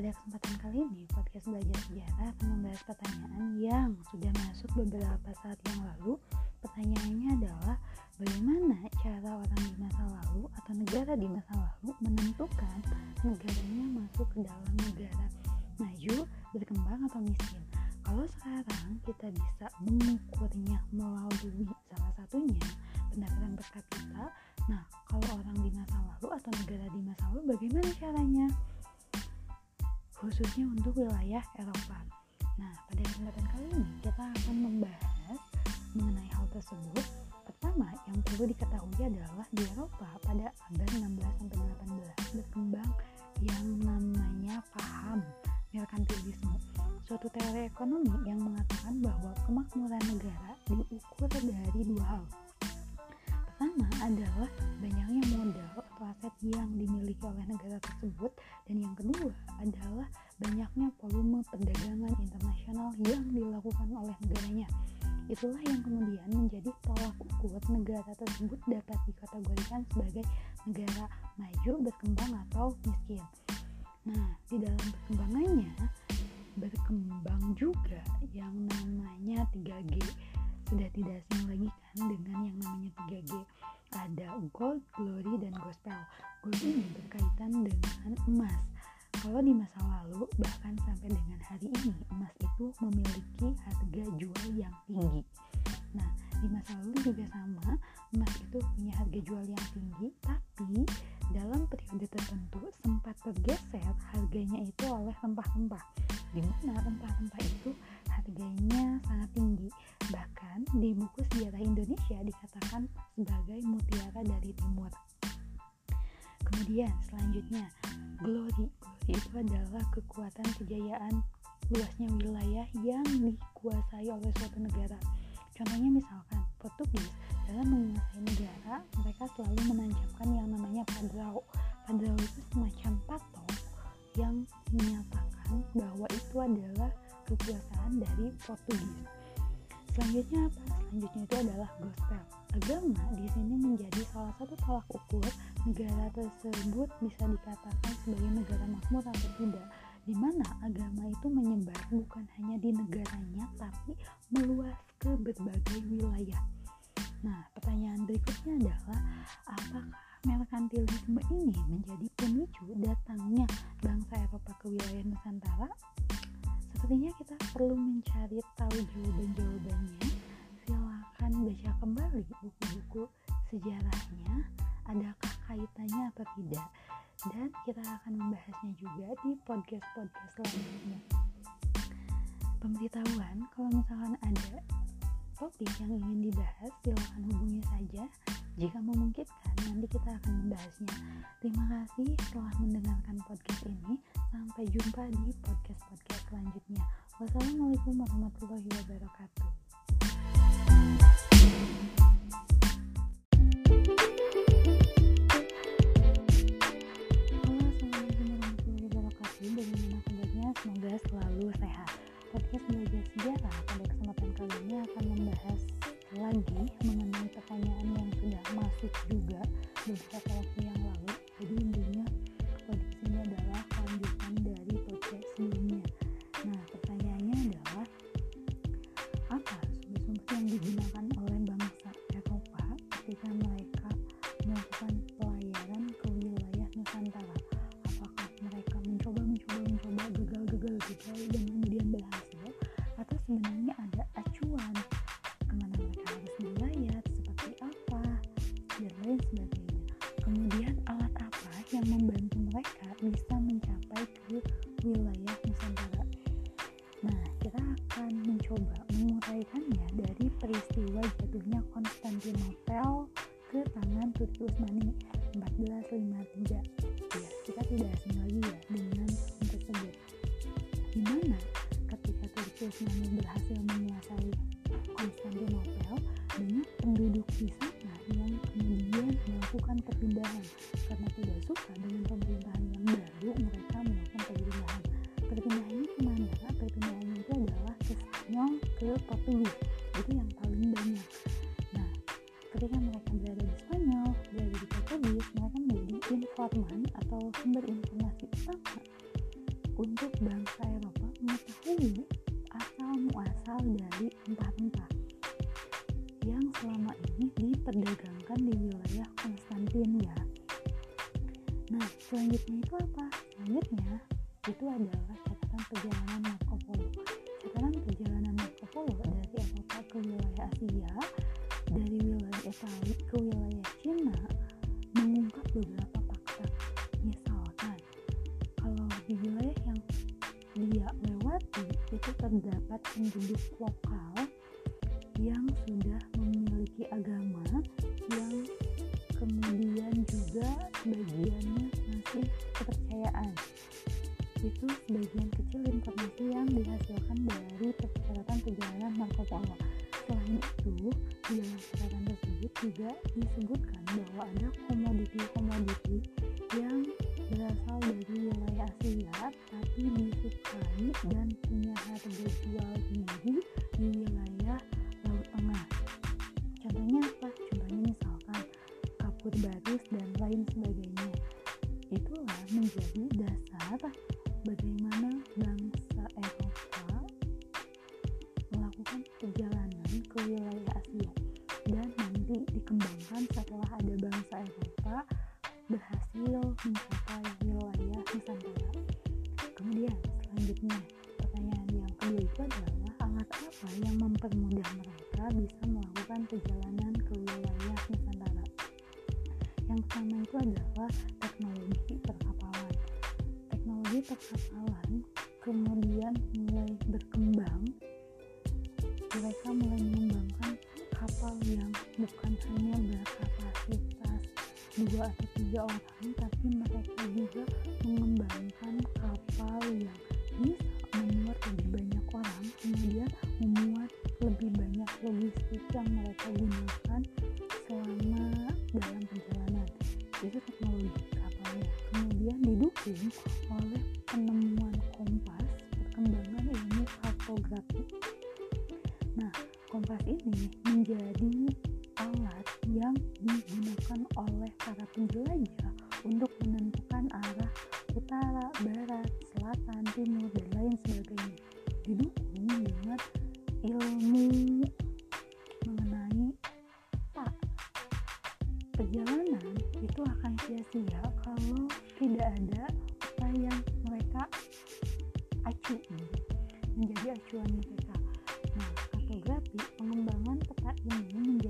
Pada kesempatan kali ini, podcast belajar sejarah akan membahas pertanyaan yang sudah masuk beberapa saat yang lalu. Pertanyaannya adalah, bagaimana cara orang di masa lalu atau negara di masa lalu menentukan negaranya masuk ke dalam negara maju, berkembang atau miskin? Kalau sekarang kita bisa mengukurnya melalui salah satunya pendapatan per kapita. Nah, kalau orang di masa lalu atau negara di masa lalu bagaimana caranya? Khususnya untuk wilayah Eropa. Nah, pada kesempatan kali ini kita akan membahas mengenai hal tersebut. Pertama, yang perlu diketahui adalah di Eropa pada abad 16 sampai 18 berkembang yang namanya paham merkantilisme suatu teori ekonomi yang mengatakan bahwa kemakmuran negara diukur dari dua hal pertama adalah banyaknya modal atau aset yang dimiliki oleh negara tersebut. Dan yang kedua adalah banyaknya volume perdagangan internasional yang dilakukan oleh negaranya. Itulah yang kemudian menjadi tolak ukur negara tersebut dapat dikategorikan sebagai negara maju, berkembang atau miskin. Nah, di dalam perkembangannya berkembang juga yang namanya 3G sudah tidak asing lagi kan dengan yang namanya 3G ada gold, glory, dan gospel. Gold ini berkaitan dengan emas. Kalau di masa lalu bahkan sampai dengan hari ini emas itu memiliki harga jual yang tinggi. Nah di masa lalu juga sama emas itu punya harga jual yang tinggi tapi dalam periode tertentu sempat tergeser harganya itu oleh rempah-rempah di mana rempah-rempah itu harganya sangat tinggi. Bahkan di buku sejarah Indonesia dikatakan sebagai mutiara dari timur. Kemudian selanjutnya glory. Glory itu adalah kekuatan kejayaan luasnya wilayah yang dikuasai oleh suatu negara. Contohnya misalkan Portugis. Dalam menguasai negara mereka selalu menancapkan yang namanya padrao padrao itu semacam patok yang menyatakan bahwa itu adalah kekuasaan dari Portugis. Selanjutnya apa? Selanjutnya itu adalah gospel. Agama di sini menjadi salah satu tolak ukur negara tersebut bisa dikatakan sebagai negara makmur atau tidak di mana agama itu menyebar bukan hanya di negaranya tapi meluas ke berbagai wilayah. Nah, pertanyaan berikutnya adalah apakah merkantilisme ini menjadi pemicu datangnya bangsa Eropa ke wilayah Nusantara? Sepertinya kita perlu mencari tahu jawaban-jawabannya. Silakan baca kembali buku-buku sejarahnya, adakah kaitannya atau tidak. Dan kita akan membahasnya juga di podcast-podcast selanjutnya. Pemberitahuan, kalau misalkan ada topik yang ingin dibahas, silakan hubungi saja. Jika memungkinkan, nanti kita akan membahasnya. Terima kasih telah mendengarkan podcast ini. Sampai jumpa di podcast-podcast selanjutnya. Wassalamualaikum warahmatullahi wabarakatuh. Membahas lagi mengenai pertanyaan yang sudah masuk juga Turki Utsmani 1453 ya kita tidak asing lagi ya dengan tersebut. Di mana ketika Turki Utsmani berhasil menguasai Konstantinopel banyak penduduk di sana yang kemudian melakukan perpindahan karena tidak suka dengan pemerintahan yang baru mereka melakukan perpindahan. Perpindahannya ke mana? perpindahannya itu adalah ke Spanyol ke Portugis informan atau sumber informasi utama untuk bangsa Eropa mengetahui asal muasal dari rempah-rempah yang selama ini diperdagangkan di wilayah Konstantinia. Nah, selanjutnya itu apa? Selanjutnya itu adalah catatan perjalanan Marco Polo. Catatan perjalanan Marco Polo dari Eropa ke wilayah Asia, dari wilayah Italia ke wilayah itu terdapat penduduk lokal yang sudah memiliki agama yang kemudian juga bagiannya masih kepercayaan. Itu sebagian kecil informasi yang dihasilkan dari catatan perjalanan Marco Polo. Selain itu di dalam catatan tersebut juga disebutkan bahwa ada komoditi-komoditi yang berasal dari wilayah Asia tapi disukai dan punya harga jual tinggi di wilayah Laut Tengah. Contohnya apa? Contohnya misalkan kapur baris dan lain sebagainya. Itulah menjadi dasar bagaimana bangsa Eropa melakukan perjalanan ke wilayah Asia dan nanti dikembangkan setelah ada bangsa Eropa berhasil apa yang mempermudah mereka bisa melakukan perjalanan ke wilayah Nusantara. Yang pertama itu adalah teknologi perkapalan. Teknologi perkapalan kemudian mulai berkembang. Mereka mulai mengembangkan kapal yang bukan hanya berkapasitas dua atau tiga orang tapi mereka juga mereka gunakan selama dalam perjalanan. Itu teknologi kapalnya kemudian didukung oleh penemuan kompas perkembangan ilmu kartografi. Nah kompas ini perjalanan itu akan sia-sia kalau tidak ada apa yang mereka acu. Menjadi acuan mereka. Nah kartografi pengembangan peta ini menjadi